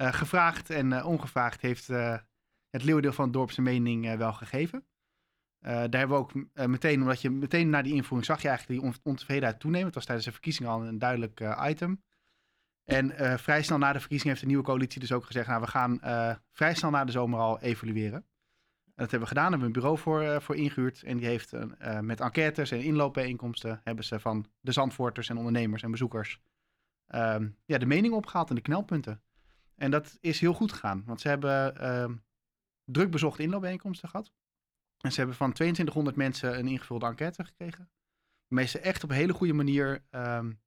Uh, gevraagd en uh, ongevraagd heeft uh, het leeuwendeel van het dorp zijn mening wel gegeven. daar hebben we ook meteen, omdat je meteen na die invoering zag je eigenlijk die ontevredenheid toenemen. Het was tijdens de verkiezingen al een duidelijk item. En vrij snel na de verkiezingen heeft de nieuwe coalitie dus ook gezegd, nou we gaan vrij snel na de zomer al evalueren. En dat hebben we gedaan, hebben we een bureau voor, voor ingehuurd. En die heeft met enquêtes en inloopbijeenkomsten hebben ze van de Zandvoorters en ondernemers en bezoekers ehm, ja, de mening opgehaald en de knelpunten. En dat is heel goed gegaan, want ze hebben uh, druk bezochte inloopbijeenkomsten gehad. En ze hebben van 2200 mensen een ingevulde enquête gekregen. Waarmee ze echt op een hele goede manier um,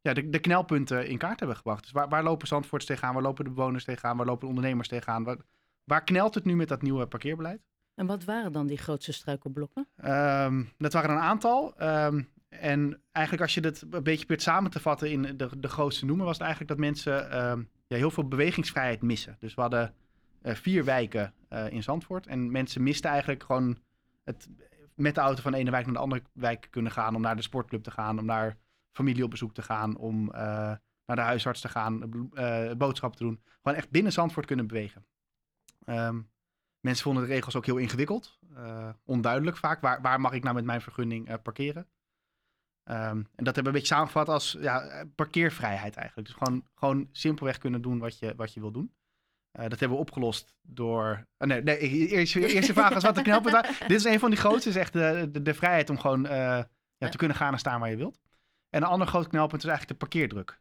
ja, de, de, knelpunten in kaart hebben gebracht. Dus waar, waar lopen Zandvoorts tegenaan? Waar lopen de bewoners tegenaan? Waar lopen de ondernemers tegenaan? Waar, waar knelt het nu met dat nieuwe parkeerbeleid? En wat waren dan die grootste struikelblokken? Um, dat waren een aantal. Um, en eigenlijk als je het een beetje probeert samen te vatten in de, de grootste noemen, was het eigenlijk dat mensen ja, heel veel bewegingsvrijheid missen. Dus we hadden uh, vier wijken uh, in Zandvoort. En mensen misten eigenlijk gewoon het met de auto van de ene wijk naar de andere wijk kunnen gaan. Om naar de sportclub te gaan, om naar familie op bezoek te gaan, om uh, naar de huisarts te gaan, boodschappen te doen. Gewoon echt binnen Zandvoort kunnen bewegen. Um, mensen vonden de regels ook heel ingewikkeld. onduidelijk vaak. Waar, waar mag ik nou met mijn vergunning parkeren? Um, en dat hebben we een beetje samengevat als ja, parkeervrijheid eigenlijk. Dus gewoon, gewoon simpelweg kunnen doen wat je, wat je wil doen. Uh, dat hebben we opgelost door. Uh, nee, nee, eerst, eerste vraag is wat de knelpunt Dit is een van die grootste, is echt de, de, de vrijheid om gewoon uh, ja, te kunnen gaan en staan waar je wilt. En een ander groot knelpunt is eigenlijk de parkeerdruk.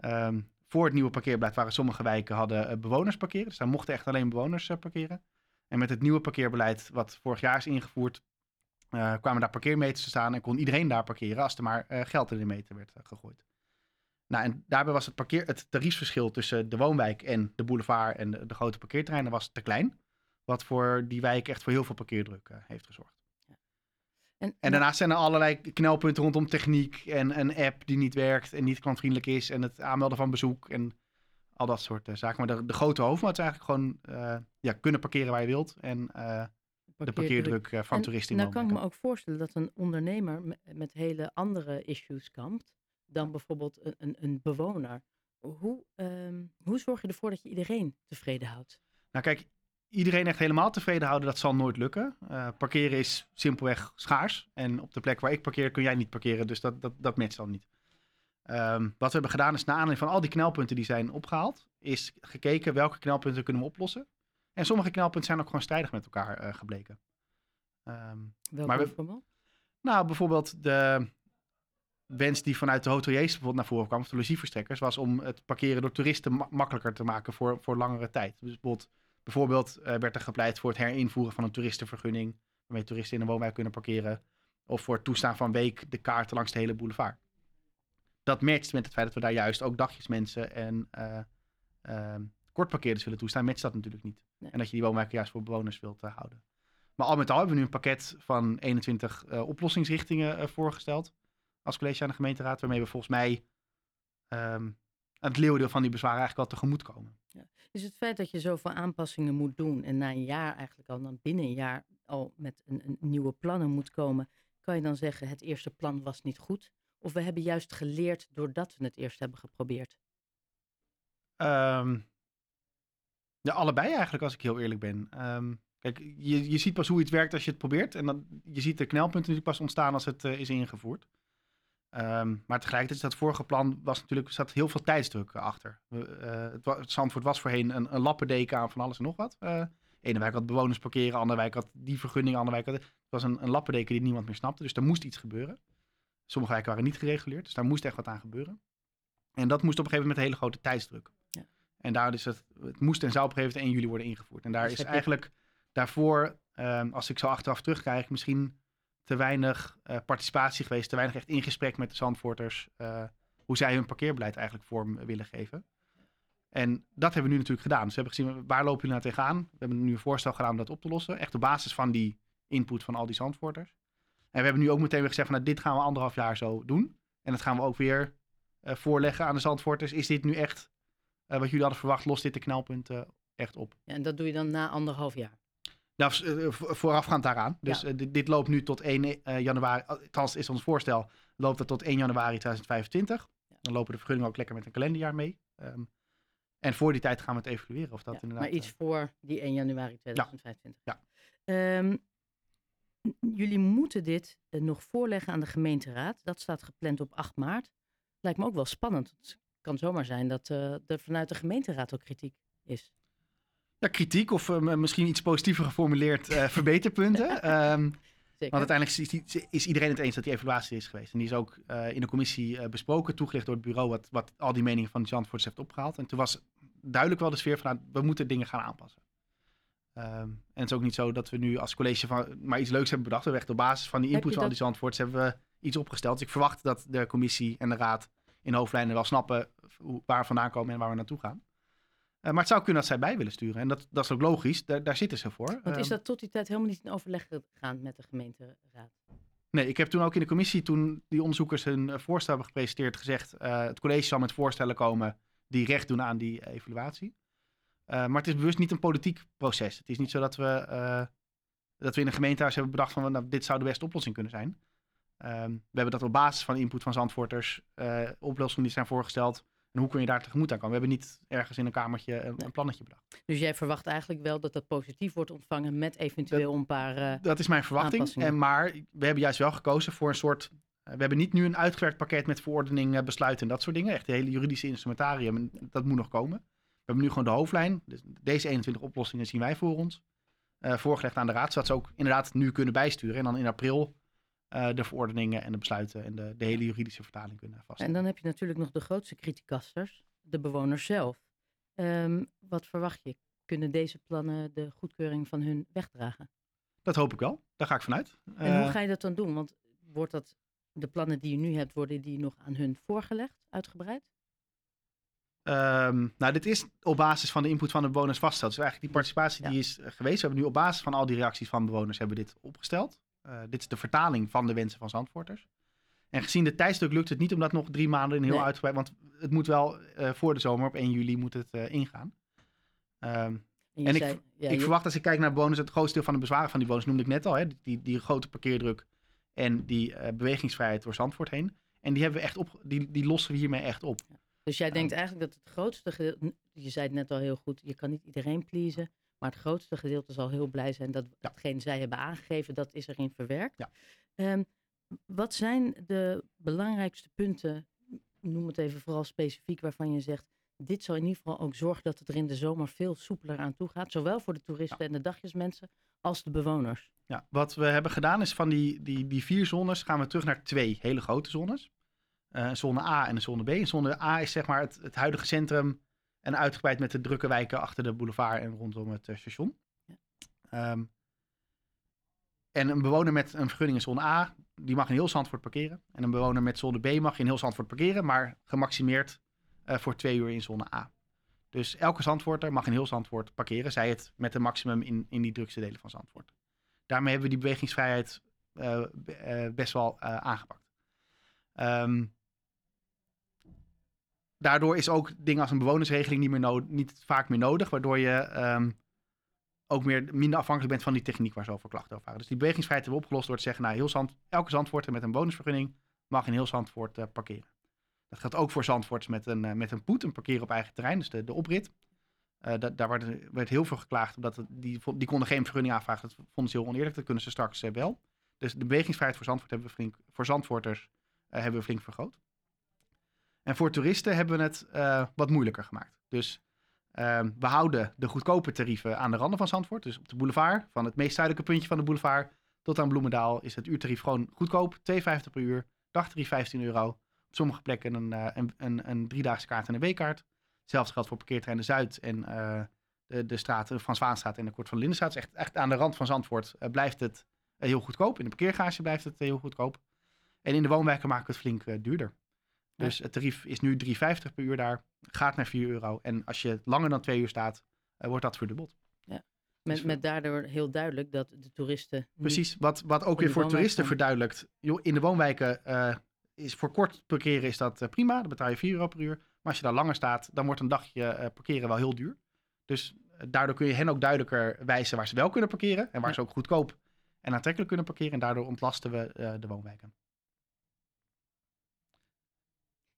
Um, voor het nieuwe parkeerbeleid waren sommige wijken hadden bewoners parkeren. Dus daar mochten echt alleen bewoners parkeren. En met het nieuwe parkeerbeleid, wat vorig jaar is ingevoerd, uh, kwamen daar parkeermeters te staan en kon iedereen daar parkeren als er maar uh, geld in de meter werd uh, gegooid. Nou, en daarbij was het, parkeer, het tariefsverschil tussen de woonwijk en de boulevard en de, de grote parkeerterreinen was te klein. Wat voor die wijk echt voor heel veel parkeerdruk heeft gezorgd. Ja. En, en, daarnaast zijn er allerlei knelpunten rondom techniek en een app die niet werkt en niet klantvriendelijk is. En het aanmelden van bezoek en al dat soort zaken. Maar de, de grote hoofdmaat is eigenlijk gewoon ja, kunnen parkeren waar je wilt. En de parkeerdruk eh, van toeristen. En nou kan ik me ook voorstellen dat een ondernemer met, hele andere issues kampt dan bijvoorbeeld een, een, een bewoner. Hoe, um, hoe zorg je ervoor dat je iedereen tevreden houdt? Nou kijk, iedereen echt helemaal tevreden houden, dat zal nooit lukken. Uh, parkeren is simpelweg schaars. En op de plek waar ik parkeer kun jij niet parkeren, dus dat, dat, dat matcht dan niet. Um, wat we hebben gedaan is, na aanleiding van al die knelpunten die zijn opgehaald, is gekeken welke knelpunten kunnen we oplossen. En sommige knelpunten zijn ook gewoon strijdig met elkaar uh, gebleken. Um, Welke bijvoorbeeld? Nou, bijvoorbeeld de wens die vanuit de hoteliers bijvoorbeeld naar voren kwam, of de logieverstrekkers, was om het parkeren door toeristen makkelijker te maken voor, voor langere tijd. Dus bijvoorbeeld, bijvoorbeeld uh, werd er gepleit voor het herinvoeren van een toeristenvergunning, waarmee toeristen in een woonwijk kunnen parkeren. Of voor het toestaan van week de kaarten langs de hele boulevard. Dat matcht met het feit dat we daar juist ook dagjesmensen en uh, uh, kortparkeerders willen toestaan, matcht dat natuurlijk niet. En dat je die woonwijken juist voor bewoners wilt uh, houden. Maar al met al hebben we nu een pakket van 21 uh, eh, oplossingsrichtingen uh, voorgesteld. Als college aan de gemeenteraad. Waarmee we volgens mij um, het leeuwendeel van die bezwaren eigenlijk wel tegemoet komen. Ja. Is het feit dat je zoveel aanpassingen moet doen. En na een jaar eigenlijk al, dan binnen een jaar al met een, een nieuwe plannen moet komen. Kan je dan zeggen het eerste plan was niet goed? Of we hebben juist geleerd doordat we het eerst hebben geprobeerd? Um, allebei eigenlijk, als ik heel eerlijk ben. Um, kijk, je, je ziet pas hoe iets werkt als je het probeert. En dan, je ziet de knelpunten natuurlijk pas ontstaan als het uh, is ingevoerd. Um, maar tegelijkertijd, dat vorige plan was natuurlijk, zat heel veel tijdsdruk achter. Uh, het, Zandvoort was voorheen een, een lappendeken aan van alles en nog wat. Uh, ene wijk had bewoners parkeren, andere wijk had die vergunning, andere wijk had... Het was een, een lappendeken die niemand meer snapte, dus er moest iets gebeuren. Sommige wijken waren niet gereguleerd, dus daar moest echt wat aan gebeuren. En dat moest op een gegeven moment met hele grote tijdsdruk. En daar is het, het moest en zou op een gegeven moment 1 juli worden ingevoerd. En daar dus is eigenlijk daarvoor, um, als ik zo achteraf terugkijk, misschien te weinig uh, participatie geweest, te weinig echt in gesprek met de Zandvoorters, uh, hoe zij hun parkeerbeleid eigenlijk vorm willen geven. En dat hebben we nu natuurlijk gedaan. Dus we hebben gezien, waar lopen jullie nou tegenaan? We hebben nu een voorstel gedaan om dat op te lossen. Echt op basis van die input van al die Zandvoorters. En we hebben nu ook meteen weer gezegd van, nou, dit gaan we anderhalf jaar zo doen. En dat gaan we ook weer uh, voorleggen aan de Zandvoorters. Is dit nu echt wat jullie hadden verwacht, lost dit de knelpunten echt op. Ja, en dat doe je dan na anderhalf jaar? Nou, uh, voorafgaand daaraan. Dus ja. uh, dit, dit, loopt nu tot 1 januari, althans is ons voorstel, loopt het tot 1 januari 2025. Ja. Dan lopen de vergunningen ook lekker met een kalenderjaar mee. Um, En voor die tijd gaan we het evalueren of dat Ja, inderdaad... maar iets eh, voor die 1 januari 2025. Ja. Ehm, jullie moeten dit eh, nog voorleggen aan de gemeenteraad. Dat staat gepland op 8 maart. Lijkt me ook wel spannend. Het kan zomaar zijn dat eh, er vanuit de gemeenteraad ook kritiek is. ja, kritiek of eh, misschien iets positiever geformuleerd eh, verbeterpunten. Ehm, Zeker. Want uiteindelijk is, is- is iedereen het eens dat die evaluatie is geweest. En die is ook in de commissie besproken, toegelicht door het bureau, wat, wat al die meningen van Zandvoorts heeft opgehaald. En toen was duidelijk wel de sfeer van, nou, we moeten dingen gaan aanpassen. Ehm, en het is ook niet zo dat we nu als college van, maar iets leuks hebben bedacht. We hebben echt op basis van die input van al die Zandvoorts hebben we iets opgesteld. Dus ik verwacht dat de commissie en de raad in hoofdlijnen wel snappen hoe- waar we vandaan komen en waar we naartoe gaan. Eh, maar het zou kunnen dat zij bij willen sturen. En dat, dat is ook logisch, daar, daar zitten ze voor. Want is Ehm, dat tot die tijd helemaal niet in overleg gegaan met de gemeenteraad? Nee, ik heb toen ook in de commissie, toen die onderzoekers hun eh, voorstel hebben gepresenteerd, gezegd: eh, het college zal met voorstellen komen die recht doen aan die evaluatie. Maar het is bewust niet een politiek proces. Het is niet zo dat we, dat we in de gemeentehuis hebben bedacht van nou, dit zou de beste oplossing kunnen zijn. Ehm, we hebben dat op basis van input van Zandvoorters, eh, oplossingen die zijn voorgesteld. En hoe kun je daar tegemoet aan komen? We hebben niet ergens in een kamertje een, een plannetje bedacht. Dus jij verwacht eigenlijk wel dat dat positief wordt ontvangen met eventueel een paar... eh, Dat is mijn verwachting. En, maar we hebben juist wel gekozen voor een soort. eh, we hebben niet nu een uitgewerkt pakket met verordening, besluiten en dat soort dingen. Echt de hele juridische instrumentarium. En dat moet nog komen. We hebben nu gewoon de hoofdlijn. Dus deze 21 oplossingen zien wij voor ons. voorgelegd aan de raad. Zodat ze ook inderdaad nu kunnen bijsturen. En dan in april eh, de verordeningen en de besluiten en de, de hele juridische vertaling kunnen En vaststellen. dan heb je natuurlijk nog de grootste criticasters, de bewoners zelf. Ehm, wat verwacht je? Kunnen deze plannen de goedkeuring van hun wegdragen? Dat hoop ik wel. Daar ga ik vanuit. En hoe Eh, ga je dat dan doen? Want wordt dat, de plannen die je nu hebt, worden die nog aan hun voorgelegd, uitgebreid? Ehm, nou, dit is op basis van de input van de bewoners vastgesteld. Dus eigenlijk die participatie Ja. die is eh, geweest. We hebben nu op basis van al die reacties van bewoners hebben we dit opgesteld. Eh, dit is de vertaling van de wensen van Zandvoorters. En gezien de tijdsdruk lukt het niet om dat nog drie maanden in heel Nee. uitgebreid... Want het moet wel eh, voor de zomer, op 1 juli, moet het eh, ingaan. Ehm, En ik zei- v- ja, ik je- verwacht als ik kijk naar bewoners, het grootste deel van de bezwaren van die bewoners noemde ik net al. Hè, die, die grote parkeerdruk en die bewegingsvrijheid door Zandvoort heen. En die, hebben we echt op, die, die lossen we hiermee echt op. Dus jij denkt eigenlijk dat het grootste gedeelte, je zei het net al heel goed, je kan niet iedereen pleasen, maar het grootste gedeelte zal heel blij zijn dat Ja. datgene zij hebben aangegeven, dat is erin verwerkt. Ja. Ehm, wat zijn de belangrijkste punten, noem het even vooral specifiek, waarvan je zegt, dit zal in ieder geval ook zorgen dat het er in de zomer veel soepeler aan toe gaat, zowel voor de toeristen en de dagjesmensen als de bewoners. Ja, wat we hebben gedaan is van die, die, die vier zones gaan we terug naar twee hele grote zones. Een zone A en een zone B. Een zone A is zeg maar het, het huidige centrum en uitgebreid met de drukke wijken achter de boulevard en rondom het eh, station. Ja. Ehm, en een bewoner met een vergunning in zone A, die mag in heel Zandvoort parkeren. En een bewoner met zone B mag in heel Zandvoort parkeren, maar gemaximeerd eh, voor twee uur in zone A. Dus elke Zandvoorter mag in heel Zandvoort parkeren, zij het met een maximum in, in die drukste delen van Zandvoort. Daarmee hebben we die bewegingsvrijheid eh, be- best wel aangepakt. Ehm, daardoor is ook dingen als een bewonersregeling niet, meer no- niet vaak meer nodig, waardoor je ehm, ook meer, minder afhankelijk bent van die techniek waar zoveel klachten over waren. Dus die bewegingsvrijheid hebben we opgelost door te zeggen, nou, elke Zandvoorter met een bonusvergunning mag in heel Zandvoort eh, parkeren. Dat geldt ook voor Zandvoorts met een, eh, met een poet, een parkeren op eigen terrein, dus de, de oprit. Eh, da- daar werd, werd heel veel geklaagd, omdat die, die konden geen vergunning aanvragen. Dat vonden ze heel oneerlijk, dat kunnen ze straks wel. Dus de bewegingsvrijheid voor Zandvoort hebben we flink, voor Zandvoorters hebben we flink vergroot. En voor toeristen hebben we het eh, wat moeilijker gemaakt. Dus ehm, we houden de goedkope tarieven aan de randen van Zandvoort. Dus op de boulevard, van het meest zuidelijke puntje van de boulevard tot aan Bloemendaal, is het uurtarief gewoon goedkoop. 2,50 per uur, dagtarief 15 euro. Op sommige plekken een, eh, een, een, een driedaagse kaart en een weekkaart. Hetzelfde geldt voor parkeerterrein de Zuid en eh, de, de straat de Frans Waanstraat en de Kort van de Lindenstraat. Dus echt, echt aan de rand van Zandvoort blijft het heel goedkoop. In de parkeergarage blijft het heel goedkoop. En in de woonwijken maken we het flink duurder. Dus het tarief is nu 3,50 per uur daar, gaat naar 4 euro. En als je langer dan twee uur staat, eh, wordt dat verdubbeld. Met, Dus- met daardoor heel duidelijk dat de toeristen Precies, wat, wat ook weer voor toeristen gaan. verduidelijkt. In de woonwijken eh, is voor kort parkeren is dat eh, prima, dan betaal je 4 euro per uur. Maar als je daar langer staat, dan wordt een dagje parkeren wel heel duur. Dus daardoor kun je hen ook duidelijker wijzen waar ze wel kunnen parkeren. En waar Ja. ze ook goedkoop en aantrekkelijk kunnen parkeren. En daardoor ontlasten we de woonwijken.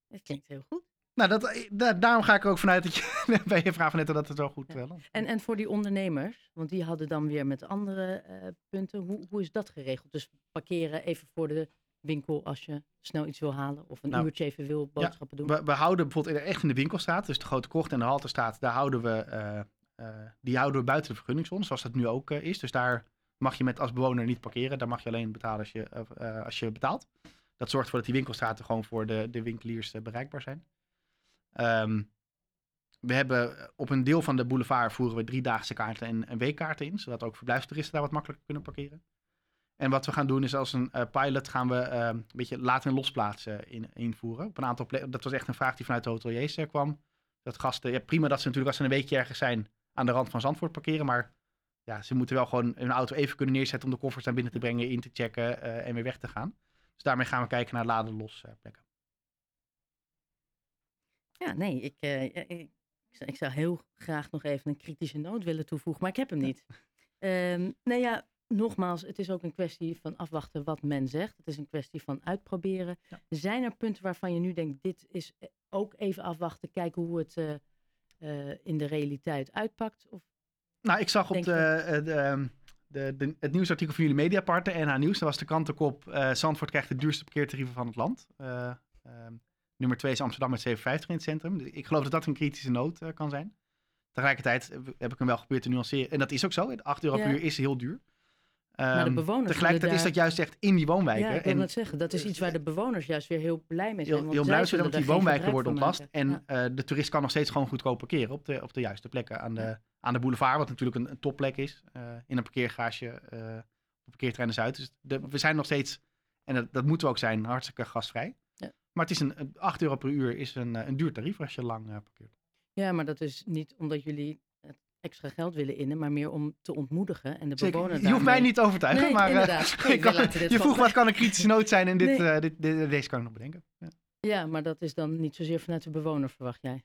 Het klinkt heel goed. Nou, dat, eh, da- daarom ga ik er ook vanuit dat je bij je vraag van net dat het wel goed Ja. wel. En, en voor die ondernemers, want die hadden dan weer met andere eh, punten. Hoe, hoe is dat geregeld? Dus parkeren even voor de winkel als je snel iets wil halen of een Nou, uurtje even wil boodschappen doen. We, we houden bijvoorbeeld in- echt in de winkelstraat, dus de Grote Kocht en de Halterstraat, daar houden we, eh, die houden we buiten de vergunningszone, zoals dat nu ook is. Dus daar mag je met als bewoner niet parkeren. Daar mag je alleen betalen als je, als je betaalt. Dat zorgt ervoor dat die winkelstraten gewoon voor de, de winkeliers eh, bereikbaar zijn. Ehm, we hebben op een deel van de boulevard voeren we driedaagse kaarten en, en weekkaarten in, zodat ook verblijfstoeristen daar wat makkelijker kunnen parkeren. En wat we gaan doen is als een eh, pilot gaan we eh, een beetje laten en losplaatsen in, invoeren. Op een aantal. Dat was echt een vraag die vanuit de hoteliers eh, kwam. Dat gasten, prima dat ze natuurlijk als ze een weekje ergens zijn aan de rand van Zandvoort parkeren. Maar ja, ze moeten wel gewoon hun auto even kunnen neerzetten om de koffers naar binnen te brengen, in te checken eh, en weer weg te gaan. Dus daarmee gaan we kijken naar laden los eh, plekken. Ja, nee, ik, eh, ik, ik, zou- ik zou heel graag nog even een kritische noot willen toevoegen, maar ik heb hem niet. Ehm nou ja, nogmaals, het is ook een kwestie van afwachten wat men zegt. Het is een kwestie van uitproberen. Ja. Zijn er punten waarvan je nu denkt, dit is eh, ook even afwachten, kijken hoe het in de realiteit uitpakt? Of, Nou, ik zag op de, de, ehm, de, de- het nieuwsartikel van jullie mediapartner, NH Nieuws. Daar was de krantenkop, eh Zandvoort krijgt de duurste parkeertarieven van het land. Eh, ehm, nummer twee is Amsterdam met 7,50 in het centrum. Dus Ik geloof dat dat een kritische noot eh, kan zijn. Tegelijkertijd heb ik hem wel geprobeerd te nuanceren. En dat is ook zo. 8 euro per Ja. uur is heel duur. Maar de Ehm, bewoners Tegelijkertijd is dat juist echt in die woonwijken. ja, ik wil en net zeggen, dat is iets waar de bewoners juist weer heel blij mee zijn. heel, want heel zij blij zijn, want die woonwijken worden ontlast. En Ja. eh, de toerist kan nog steeds gewoon goedkoop parkeren op de, op de juiste plekken. Aan de, aan de boulevard, wat natuurlijk een, een topplek is. eh, in een parkeergarage eh, op parkeerterrein Zuid. Dus de, we zijn nog steeds, en dat, dat moeten we ook zijn, hartstikke gastvrij. Ja. Maar het is een, een 8 euro per uur is een, een duur tarief als je lang parkeert. Ja, maar dat is niet omdat jullie extra geld willen innen, maar meer om te ontmoedigen en de Zeker, bewoner je hoeft mij niet te overtuigen, Nee, maar eh, kan- je vroeg wat kan een kritische noot zijn en dit, Nee. eh, dit, dit- deze kan ik nog bedenken. Ja. Ja, maar dat is dan niet zozeer vanuit de bewoner, verwacht jij.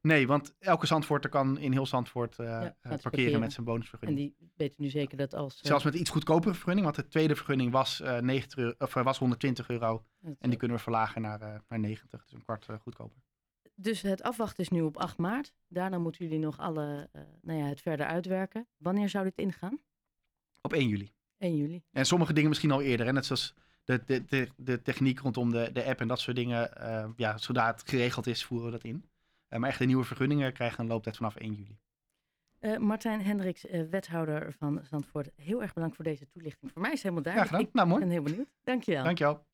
Nee, want elke Zandvoorter kan in heel Zandvoort eh, eh, gratis parkeren, parkeren. met zijn En bonusvergunning. die weten nu zeker dat als... eh, Zelfs met iets goedkopere vergunning, want de tweede vergunning was, eh 90 euro, of, eh, was 120 euro. En die kunnen we verlagen naar, eh, naar 90, dus een kwart eh, goedkoper. Dus het afwachten is nu op 8 maart. Daarna moeten jullie nog alle, eh, nou ja, het verder uitwerken. Wanneer zou dit ingaan? Op 1 juli. 1 juli. En sommige dingen misschien al eerder, hè? net zoals de, de, de, de techniek rondom de, de app en dat soort dingen. eh, ja, zodra het geregeld is, voeren we dat in. Eh, maar echt de nieuwe vergunningen krijgen een looptijd vanaf 1 juli. Martijn Hendricks, wethouder van Zandvoort. Heel erg bedankt voor deze toelichting. Voor mij is het helemaal Ja, duidelijk. gedaan. Nou, mooi. Ik ben heel benieuwd. Dankjewel. Dankjewel.